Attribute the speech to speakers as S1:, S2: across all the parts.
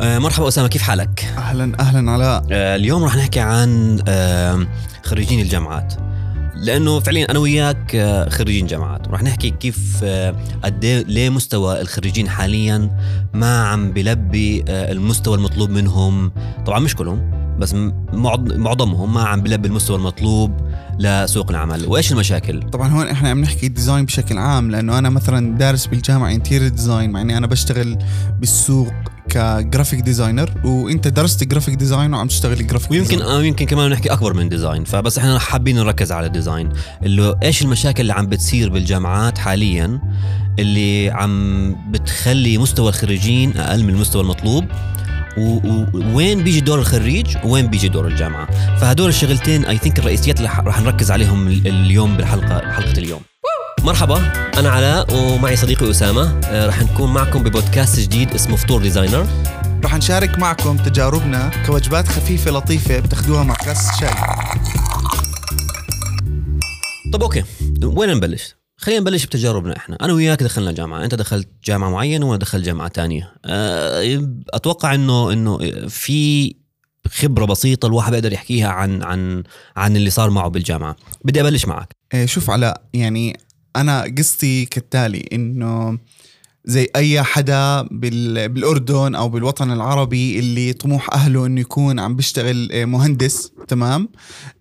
S1: آه، مرحبا أسامة كيف حالك؟
S2: أهلا أهلا علاء
S1: آه، اليوم رح نحكي عن خريجين الجامعات. لأنه فعليا أنا وياك آه، خريجين جامعات. ورح نحكي كيف قد إيه- ليه مستوى الخريجين حاليا ما عم بلبي المستوى المطلوب منهم. طبعا مش كلهم بس معظمهم ما عم بلبي المستوى المطلوب لسوق العمل. وإيش المشاكل؟
S2: طبعا هون إحنا عم نحكي design بشكل عام لأنه أنا مثلا دارس بالجامعة interior design مع إني أنا بشتغل بالسوق كجرافيك ديزاينر وانت درست graphic design وعم تشتغل جرافيك
S1: ويمكن آه يمكن كمان نحكي أكبر من design فبس إحنا حابين نركز على ال design اللي إيش المشاكل اللي عم بتصير بالجامعات حاليا اللي عم بتخلي مستوى الخريجين أقل من المستوى المطلوب. ووين بيجي دور الخريج؟ وين بيجي دور الجامعة؟ فهدول الشغلتين I think الرئيسيات اللي رح نركز عليهم ال- اليوم بالحلقة حلقة اليوم. مرحبا أنا علاء ومعي صديقي أسامة آه، رح نكون معكم ببودكاست جديد اسمه فطور designer
S2: رح نشارك معكم تجاربنا كوجبات خفيفة لطيفة بتاخدوها مع كاس شاي
S1: طب okay وين نبلش؟ خلينا نبلش بتجاربنا إحنا، أنا وياك دخلنا جامعة، أنت دخلت جامعة معينة وأنا دخلت جامعة تانية. أه، أتوقع إنه إنه في خبرة بسيطة الواحد بيقدر يحكيها عن عن عن اللي صار معه بالجامعة. بدي أبلش معك.
S2: إيه، شوف علاء يعني أنا قصتي كالتالي إنه زي أي حدا بال- بالأردن أو بالوطن العربي اللي طموح أهله إنه يكون عم بيشتغل إيه، مهندس تمام؟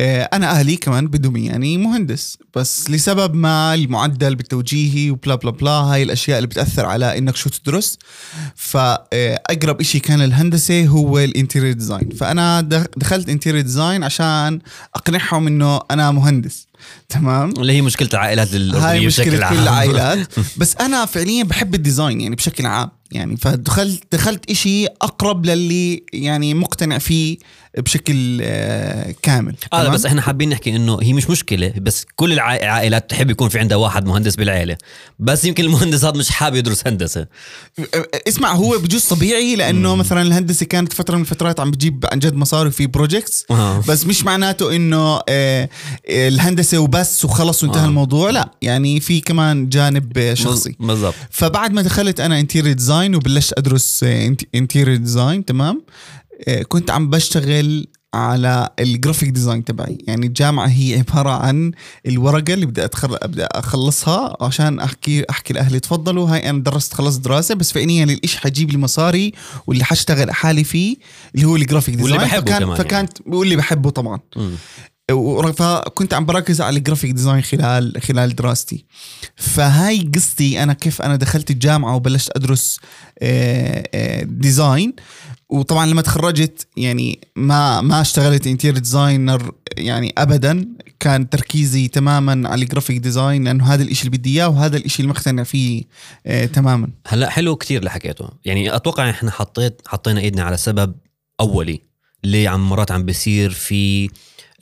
S2: إيه، أنا أهلي كمان بدهم يعني مهندس بس لسبب ما المعدل بالتوجيهي وبلا بلا بلا هاي الأشياء اللي بتأثر على إنك شو تدرس. فاقرب إشي كان الهندسة هو ال interior design. فأنا دخ- دخلت interior design عشان أقنعهم إنه أنا مهندس. تمام؟
S1: اللي هي مشكلة العائلات الاردنيه
S2: هاي
S1: بشكل
S2: مشكلة
S1: عام.
S2: كل العائلات. بس أنا فعليا بحب الديزاين يعني بشكل عام. يعني. فدخلت دخلت إشي أقرب للي يعني مقتنع فيه بشكل آه كامل. آه؟
S1: بس إحنا حابين نحكي إنه هي مش مشكلة بس كل العائ- العائلات تحب يكون في عندها واحد مهندس بالعيلة. بس يمكن المهندس هذا مش حابب يدرس هندسة.
S2: اسمع هو بجوز طبيعي لأنه مثلا الهندسة كانت فترة من الفترات عم بتجيب عن جد مصاري في projects
S1: آه.
S2: بس مش معناته إنه آه الهندسة وبس وخلص وانتهى
S1: آه.
S2: الموضوع لا. يعني في كمان جانب شخصي.
S1: بالضبط.
S2: فبعد ما دخلت أنا interior design وبلشت أدرس interior design تمام؟ آه، كنت عم بشتغل على ال graphic design تبعي. يعني الجامعة هي عبارة عن الورقة اللي بدي أدخل أبدأ أخلصها عشان أحكي أحكي لأهلي تفضلوا هاي أنا درست خلصت دراسة بس فعليا الإشي حجيب لي مصاري واللي حشتغل حالي فيه اللي هو الجرافيك
S1: واللي
S2: design
S1: بحبه
S2: فكان
S1: كمان
S2: فكانت واللي بحبه طبعا.
S1: مم.
S2: فكنت عم بركز على ال graphic design خلال خلال دراستي. فهاي قصتي أنا كيف أنا دخلت الجامعة وبلشت أدرس آه، آه، design وطبعا لما تخرجت يعني ما ما اشتغلت interior designer يعني ابدا. كان تركيزي تماما على ال graphic design لأنه هذا الإشي اللي بدي إياه وهذا الإشي اللي مقتنع فيه آه، تماما.
S1: هلا حلو كتير اللي حكيته. يعني أتوقع إحنا حطيت حطينا إيدنا على سبب أولي. ليه عم مرات عم بيصير في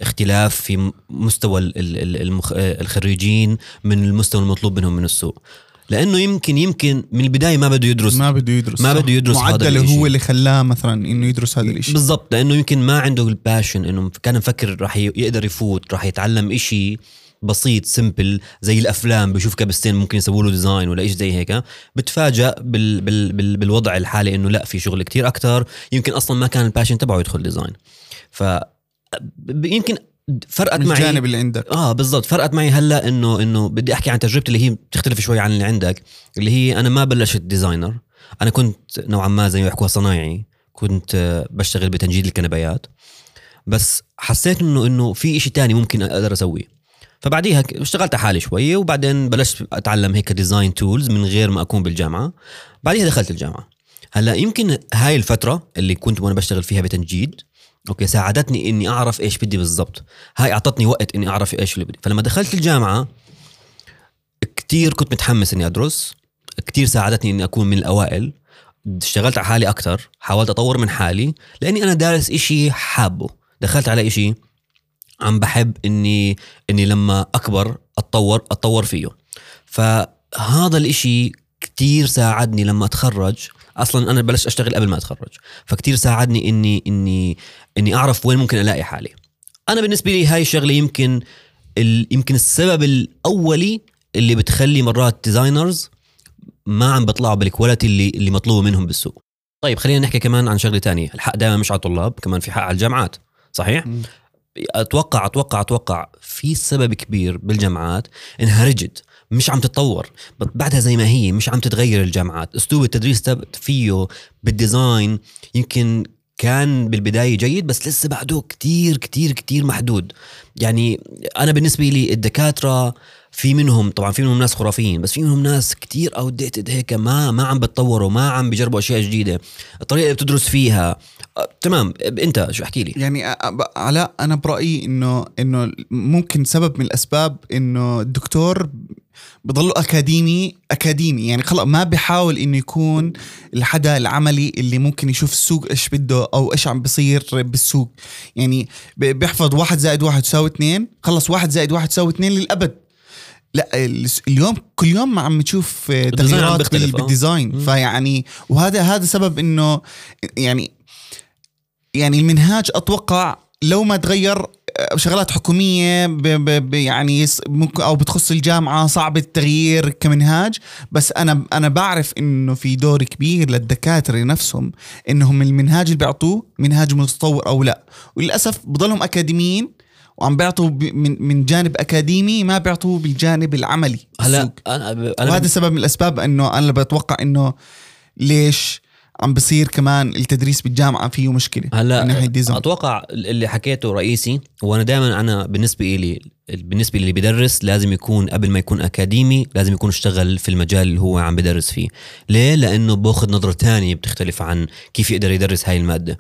S1: اختلاف في مستوى ال- ال- ال- المخ... آه، الخريجين من المستوى المطلوب منهم من السوق. لأنه يمكن يمكن من البداية ما بده يدرس.
S2: ما بده يدرس.
S1: ما. بده يدرس هذا
S2: معدله. هو اللي خلاه مثلا إنه يدرس هذا الإشي.
S1: بالضبط لأنه يمكن ما عنده الباشن إنه كان مفكر راح يقدر يفوت راح يتعلم إشي بسيط simple زي الأفلام بشوف كبستين ممكن يسووا له design ولا إيش زي هيك. بتفاجأ بال بال بال بالوضع الحالي إنه لأ في شغل كتير أكتر. يمكن أصلا ما كان ال passion تبعه يدخل design ف يمكن فرقت معي
S2: الجانب اللي عندك.
S1: آه بالضبط. فرقت معي هلا انه إنه بدي أحكي عن تجربتي اللي هي بتختلف شوي عن اللي عندك اللي هي أنا ما بلشت designer أنا كنت نوعا ما زي ما يحكوها صنايعي. كنت آه، بشتغل بتنجيد الكنبيات بس حسيت انه إنه في إشي تاني ممكن أقدر أسويه. فبعديها اشتغلت على حالي شوية وبعدين بلشت أتعلم هيك design tools من غير ما أكون بالجامعة. بعديها دخلت الجامعة. هلا يمكن هاي الفترة اللي كنت وأنا بشتغل فيها بتنجيد أوكي ساعدتني إني أعرف إيش بدي بالضبط. هاي أعطتني وقت إني أعرف إيش اللي بدي. فلما دخلت الجامعة كتير كنت متحمس إني أدرس. كتير ساعدتني إني أكون من الأوائل. اشتغلت على حالي أكثر حاولت أطور من حالي لأني أنا دارس إشي حابه. دخلت على إشي عم بحب إني إني لما أكبر أتطور أتطور فيه. فهذا الإشي كتير ساعدني لما أتخرج أصلا أنا بلشت أشتغل قبل ما أتخرج فكتير ساعدني إني إني إني أعرف وين ممكن ألاقي حالي. أنا بالنسبة لي هاي الشغلة يمكن ال... يمكن السبب الأولي اللي بتخلي مرات designers ما عم بيطلعوا بال quality اللي اللي مطلوبة منهم بالسوق. طيب خلينا نحكي كمان عن شغلة تانية. الحق دائما مش على الطلاب كمان في حق على الجامعات صحيح؟
S2: مم.
S1: أتوقع أتوقع أتوقع في سبب كبير بالجامعات انها rigid مش عم تتطور. بعدها زي ما هي مش عم تتغير الجامعات. أسلوب التدريس فيه بال design يمكن كان بالبداية جيد بس لسه بعده كتير كتير كتير محدود. يعني أنا بالنسبة لي الدكاترة في منهم طبعا في منهم ناس خرافيين بس في منهم ناس كتير outdated هيك ما ما عم بتطوروا ما عم بيجربوا أشياء جديدة. الطريقة اللي بتدرس فيها تمام. أنت شو احكي لي؟
S2: يعني علاء أنا برأيي انه إنه ممكن سبب من الأسباب إنه الدكتور بضله اكاديمي أكاديمي يعني خلص ما بيحاول إنه يكون الحدا العملي اللي ممكن يشوف السوق إيش بده أو إيش عم بصير بالسوق يعني بيحفظ واحد زائد واحد يساوي اثنين خلص واحد زائد واحد يساوي اثنين للأبد لا اليوم كل يوم عم نشوف
S1: ال design عم
S2: تغييرات
S1: آه.
S2: بال
S1: design.
S2: فيعني وهذا هذا سبب إنه يعني يعني المنهاج أتوقع لو ما تغير آه، شغلات حكومية ب ب ب يعني ممكن أو بتخص الجامعة صعب التغيير كمنهاج. بس أنا أنا بعرف إنه في دور كبير للدكاترة نفسهم إنهم المنهاج اللي بيعطوه منهاج متطور أو لا. وللأسف بضلهم أكاديميين وعم بيعطوا من من جانب أكاديمي ما بيعطوه بالجانب العملي.
S1: هلا. أنا أنا
S2: وهذا سبب من الأسباب إنه أنا بتوقع إنه ليش عم بصير كمان التدريس بالجامعة فيه مشكلة. من ناحية
S1: هلا
S2: ديزاين
S1: أتوقع اللي حكيته رئيسي وأنا دائما أنا بالنسبة لي بالنسبة للي بيدرس لازم يكون قبل ما يكون أكاديمي لازم يكون اشتغل في المجال اللي هو عم بدرس فيه. ليه؟ لأنه بأخذ نظرة تانية بتختلف عن كيف يقدر يدرس هاي المادة.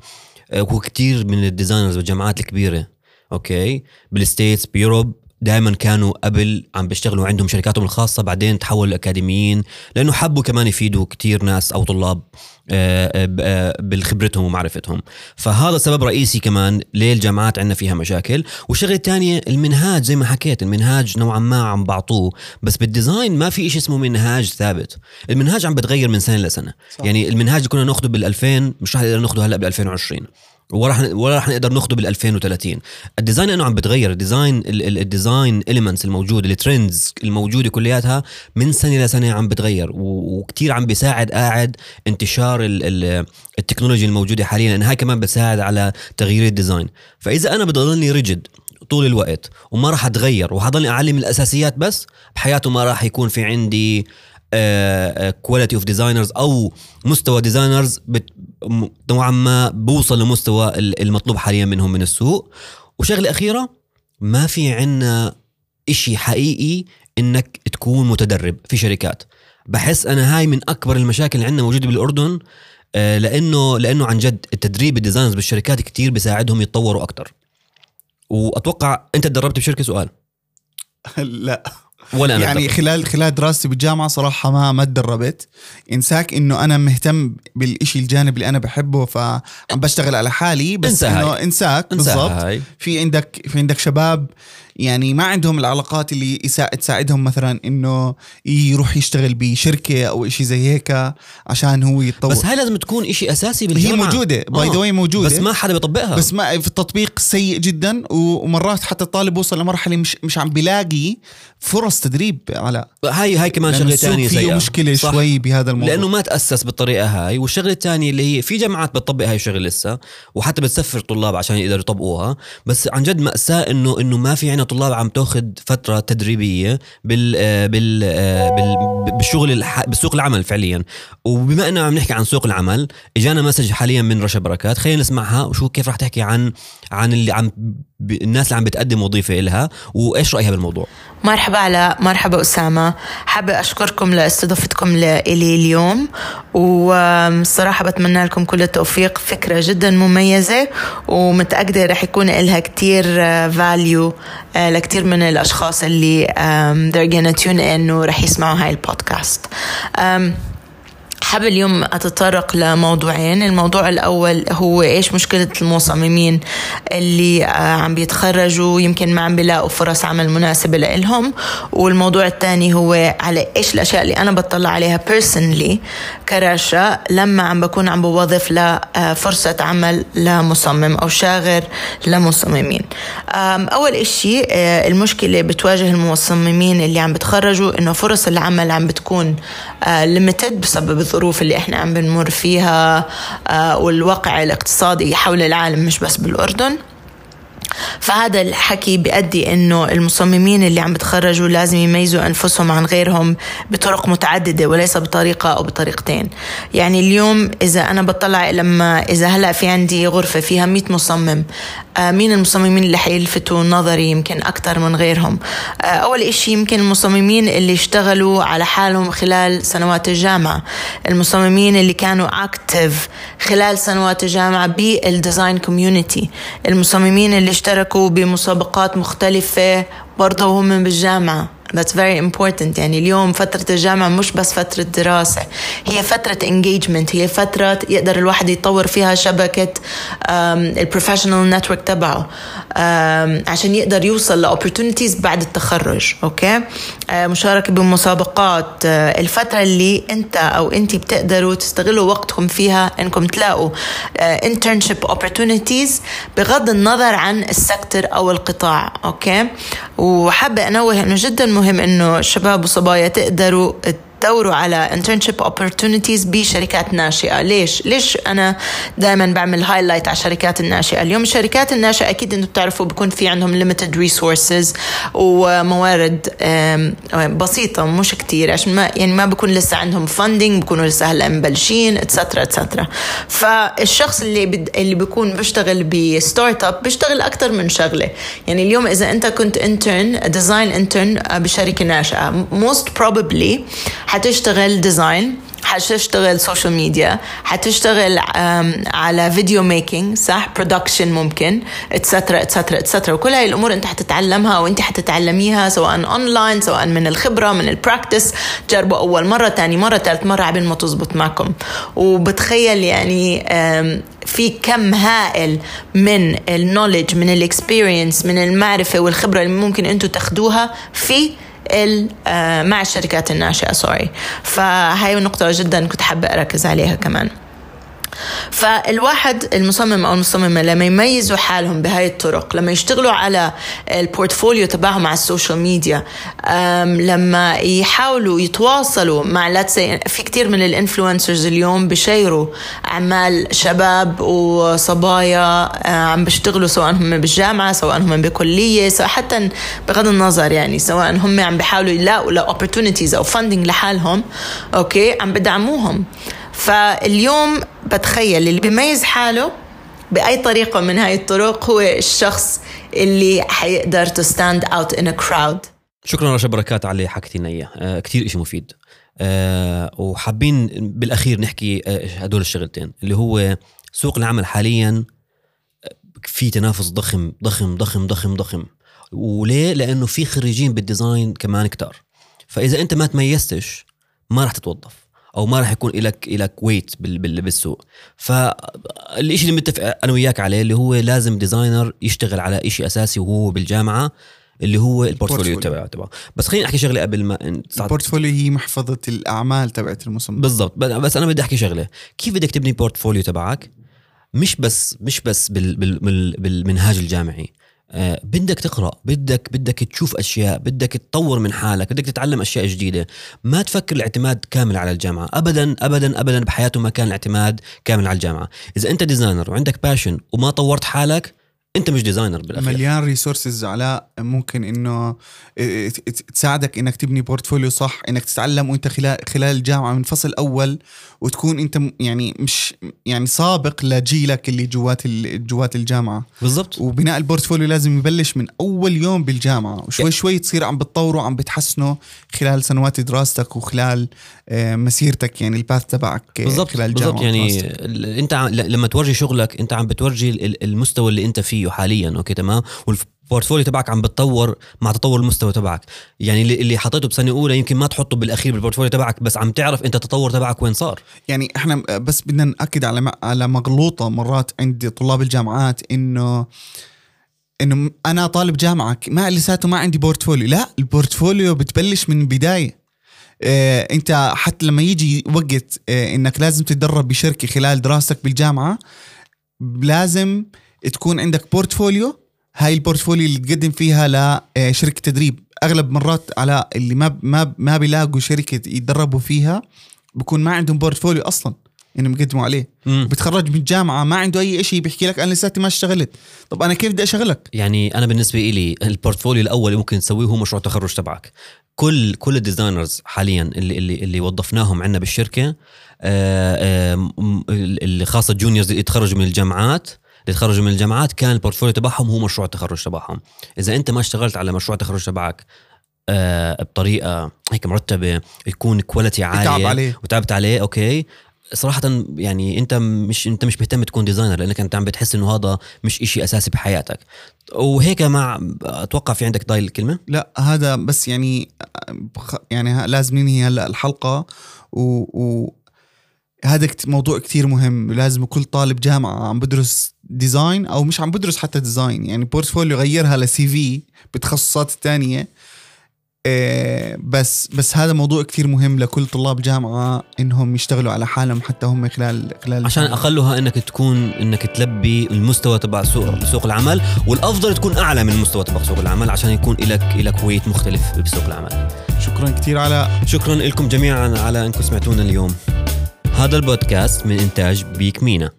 S1: آه، هو كتير من ال designers بالجامعات الكبيرة أوكي؟ بال States ب Europe دائما كانوا قبل عم بيشتغلوا عندهم شركاتهم الخاصة بعدين تحولوا اكاديميين لأنه حبوا كمان يفيدوا كتير ناس أو طلاب آه، آه، آه، بالخبرتهم ومعرفتهم. فهذا سبب رئيسي كمان ليه الجامعات عندنا فيها مشاكل. والشغلة الثانية المنهاج زي ما حكيت المنهاج نوعا ما عم بعطوه بس بال design ما في إشي اسمه منهاج ثابت. المنهاج عم بتغير من سنة لسنة.
S2: صح.
S1: يعني المنهاج اللي كنا ناخده بال 2000 مش رح نقدر ناخده هلأ بال 2020 ولا رح ولا رح نقدر ناخده بال 2030 ال design إنه عم بتغير. ال design ال- ال- ال design elements الموجوده ال trends الموجودة كلياتها من سنة لسنه عم بتغير. وكتير عم بيساعد قاعد انتشار ال- ال- التكنولوجيا الموجودة حاليا لأن هاي كمان بتساعد على تغيير ال design. فإذا أنا بضلني rigid طول الوقت وما راح أتغير وحضلني أعلم الأساسيات بس بحياته ما راح يكون في عندي quality of designers أو مستوى designers نوعا ما بوصل لمستوى ال- المطلوب حاليا منهم من السوق. وشغلة أخيرة ما في عنا إشي حقيقي إنك تكون متدرب في شركات. بحس أنا هاي من أكبر المشاكل اللي عندنا موجودة بالأردن آه، لأنه لأنه عن جد التدريب ال designers بالشركات كتير بيساعدهم يتطوروا أكتر. وأتوقع أنت تدربت بشركة سؤال؟
S2: لا.
S1: ولا أنا
S2: يعني. خلال خلال دراستي بالجامعة صراحة ما ما تدربت. إنساك إنه أنا مهتم بالإشي الجانب اللي أنا بحبه فعم بشتغل على حالي بس
S1: انسى.
S2: إنه
S1: إنساك
S2: بالضبط. في عندك في عندك شباب يعني ما عندهم العلاقات اللي تساعدهم مثلا إنه يروح يشتغل بشركة أو إشي زي هيك عشان هو يتطور.
S1: بس هاي لازم تكون إشي أساسي
S2: هي
S1: بالجامعة.
S2: موجودة by the
S1: آه.
S2: way موجودة.
S1: بس ما حدا بيطبقها.
S2: بس ما في التطبيق سيء جدا ومرات حتى الطالب وصل لمرحلة مش مش عم بيلاقي فرص تدريب على
S1: هاي هاي كمان
S2: شغلة
S1: ثانية
S2: فيه مشكلة
S1: صح.
S2: شوي بهذا الموضوع
S1: لأنه ما تأسس بالطريقة هاي والشغلة الثانية اللي هي في جامعات بتطبق هاي الشغلة لسه وحتى بتسفر طلاب عشان يقدروا يطبقوها بس عن جد مأساة انه إنه ما في عنا طلاب عم تاخذ فترة تدريبية بال آه، بال آه، بال بالشغل الح... بالسوق العمل فعليا وبما إنه عم نحكي عن سوق العمل إجانا message حاليا من رشا بركات خلينا نسمعها وشو كيف رح تحكي عن عن اللي عم. الناس اللي عم بتقدم وظيفة إلها وإيش رأيها بالموضوع؟
S3: مرحبا علاء مرحبا أسامة. حابة أشكركم لاستضافتكم لإلي اليوم والصراحة بتمنى لكم كل التوفيق. فكرة جدا مميزة ومتأكدة رح يكون لها كتير value لكتير من الأشخاص اللي they're gonna tune in ورح يسمعوا هاي البودكاست. حابة اليوم أتطرق لموضوعين. الموضوع الأول هو إيش مشكلة المصممين اللي آه، عم بيتخرجوا يمكن ما عم بيلاقوا فرص عمل مناسبة لإلهم. والموضوع الثاني هو على إيش الأشياء اللي أنا بطلع عليها personally كراشة لما عم بكون عم بوظف لفرصة عمل لمصمم أو شاغر لمصممين. أول إشي آه، المشكلة بتواجه المصممين اللي عم بتخرجوا إنه فرص العمل عم بتكون ليميتد بسبب الظروف الظروف اللي إحنا عم بنمر فيها آه، والواقع الاقتصادي حول العالم مش بس بالأردن. فهذا الحكي بيؤدي إنه المصممين اللي عم بتخرجوا لازم يميزوا أنفسهم عن غيرهم بطرق متعددة وليس بطريقة أو بطريقتين. يعني اليوم إذا أنا بطلع لما إذا هلأ في عندي غرفة فيها 100 مصمم مين المصممين اللي حيلفتوا نظري يمكن أكثر من غيرهم؟ آه، أول إشي يمكن المصممين اللي اشتغلوا على حالهم خلال سنوات الجامعة. المصممين اللي كانوا active خلال سنوات الجامعة بال design community المصممين اللي اشتركوا بمسابقات مختلفة برضه وهم بالجامعة. That's very important. يعني اليوم فترة الجامعة مش بس فترة دراسة. هي فترة engagement. هي فترة يقدر الواحد يطور فيها شبكة ال professional network تبعه. عشان يقدر يوصل ل opportunities بعد التخرج. أوكي آه، مشاركة بمسابقات آه، الفترة اللي أنت أو أنت بتقدروا تستغلوا وقتكم فيها أنكم تلاقوا آه، internship opportunities بغض النظر عن ال sector أو القطاع أوكي؟ وحابة أنوه أنه جدا مهم أنه الشباب والصبايا تقدروا دوروا على internship opportunities بشركات ناشئة. ليش؟ ليش أنا دائما بعمل highlight على الشركات الناشئة؟ اليوم الشركات الناشئة أكيد أنتم بتعرفوا بكون في عندهم limited resources وموارد بسيطة مش كتير عشان ما يعني ما بكون لسه عندهم funding بكونوا لسه هلأ مبلشين etcetera etcetera فالشخص اللي بد... اللي بيكون بيشتغل ب startup بيشتغل أكثر من شغلة. يعني اليوم إذا أنت كنت intern design intern بشركة ناشئة most probably حتشتغل design حتشتغل social media حتشتغل على video making صح؟ production ممكن etcetera etcetera etcetera وكل هاي الأمور أنت حتتعلمها وأنت حتتعلميها سواء اونلاين سواء من الخبرة من ال practice جربوا أول مرة ثاني مرة ثالث مرة عبين ما تزبط معكم. وبتخيل يعني في كم هائل من ال knowledge من ال experience من المعرفة والخبرة اللي ممكن أنتم تاخدوها في مع الشركات الناشئة sorry فهاي نقطة جدا كنت حابة أركز عليها كمان. فالواحد المصمم أو المصممة لما يميزوا حالهم بهاي الطرق لما يشتغلوا على ال portfolio تبعهم على ال social media لما يحاولوا يتواصلوا مع في كتير من ال influencers اليوم بشيروا أعمال شباب وصبايا عم بيشتغلوا سواء هم بالجامعة سواء هم بكلية سواء حتى بغض النظر يعني سواء هم عم بيحاولوا يلاقوا ل opportunities أو funding لحالهم okay عم بدعموهم. فاليوم بتخيل اللي بيميز حاله بأي طريقة من هاي الطرق هو الشخص اللي حيقدر to stand out in a crowd.
S1: شكرا رشا بركات على اللي حكيتينا إياه. آه كثير إشي مفيد. آه وحابين بالأخير نحكي آه هدول الشغلتين اللي هو سوق العمل حاليا آه، في تنافس ضخم ضخم ضخم ضخم ضخم. وليه؟ لأنه في خريجين بال design كمان كتار. فإذا أنت ما تميزتش ما راح تتوظف. أو ما راح يكون لك لك weight بالسوق. فالشيء اللي متفق أنا وياك عليه اللي هو لازم designer يشتغل على شيء أساسي وهو بالجامعة اللي هو ال portfolio تبعه تبعه. بس خليني أحكي شغلة قبل ما
S2: ال portfolio هي محفظة الأعمال تبعت المصمم.
S1: بالضبط. بس أنا بدي أحكي شغلة. كيف بدك تبني portfolio تبعك؟ مش بس مش بس بال بال بالمنهاج الجامعي. بدك تقرأ بدك بدك تشوف أشياء بدك تطور من حالك بدك تتعلم أشياء جديدة. ما تفكر الاعتماد كامل على الجامعة. ابدا ابدا ابدا بحياته ما كان الاعتماد كامل علل الجامعة. إذا أنت designer وعندك passion وما طورت حالك انت مش designer
S2: بالأخير. مليان resources ممكن إنه تساعدك إنك تبني portfolio صح إنك تتعلم وإنت خلال خلال الجامعة من فصل أول وتكون إنت يعني مش يعني سابق لجيلك اللي جوات جوات الجامعة.
S1: بالضبط.
S2: وبناء ال portfolio لازم يبلش من أول يوم بالجامعة. وشوي شوي تصير عم بتطوره عم بتحسنه خلال سنوات دراستك وخلال آه، مسيرتك يعني ال path تبعك
S1: بالضبط خلال الجامعة بالضبط يعني انت لما تورجي شغلك انت عم بتورجي المستوى اللي انت فيه. حاليا okay تمام؟ ال portfolio تبعك عم بتطور مع تطور المستوى تبعك. يعني اللي حطيته بسنة أولى يمكن ما تحطه بالأخير بال portfolio تبعك بس عم تعرف أنت التطور تبعك وين صار.
S2: يعني إحنا بس بدنا نأكد على على مغلوطة مرات عند طلاب الجامعات إنه إنه أنا طالب جامعة ما لساته ما عندي portfolio لا ال portfolio بتبلش من البداية. آه أنت حتى لما يجي وقت آه إنك لازم تتدرب بشركة خلال دراستك بالجامعة لازم تكون عندك portfolio. هاي ال portfolio اللي تقدم فيها لشركه تدريب. أغلب مرات على اللي ما ما ما بيلاقوا شركة يتدربوا فيها بكون ما عندهم portfolio أصلا إنهم يقدموا عليه.
S1: مم.
S2: بتخرج من الجامعة ما عنده أي شيء بيحكي لك أنا لساتي ما اشتغلت. طب أنا كيف بدي أشغلك؟
S1: يعني أنا بالنسبة لي ال portfolio الأول اللي ممكن تسويه هو مشروع التخرج تبعك. كل كل ال designers حاليا اللي اللي اللي وظفناهم عندنا بالشركة آه، م- اللي خاصة ال juniors اللي يتخرجوا من الجامعات اللي تخرجوا من الجامعات كان ال portfolio تبعهم هو مشروع التخرج تبعهم. إذا أنت ما اشتغلت على مشروع التخرج تبعك آه، بطريقة هيك مرتبة يكون quality عالية
S2: تعب عليه.
S1: وتعبت عليه okay. صراحة يعني أنت مش أنت مش مهتم تكون designer لأنك أنت عم بتحس إنه هذا مش إشي أساسي بحياتك. وهيك مع أتوقع في عندك ضايل الكلمة؟
S2: لا هذا بس يعني يعني لازم ننهي هلا الحلقة و, و هذا موضوع كتير مهم. لازم كل طالب جامعة عم بدرس design أو مش عم بدرس حتى design يعني portfolio غيرها لسي في بتخصصات الثانية إيه، بس بس هذا موضوع كتير مهم لكل طلاب جامعة إنهم يشتغلوا على حالهم حتى هم خلال خلال
S1: عشان. اقلها إنك تكون إنك تلبي المستوى تبع سوق سوق العمل والأفضل تكون أعلى من المستوى تبع سوق العمل عشان يكون لك لك ويت مختلف بسوق العمل.
S2: شكرا كتير على
S1: شكرا لكم جميعا على إنكم سمعتونا اليوم. هذا البودكاست من إنتاج بيك مينا.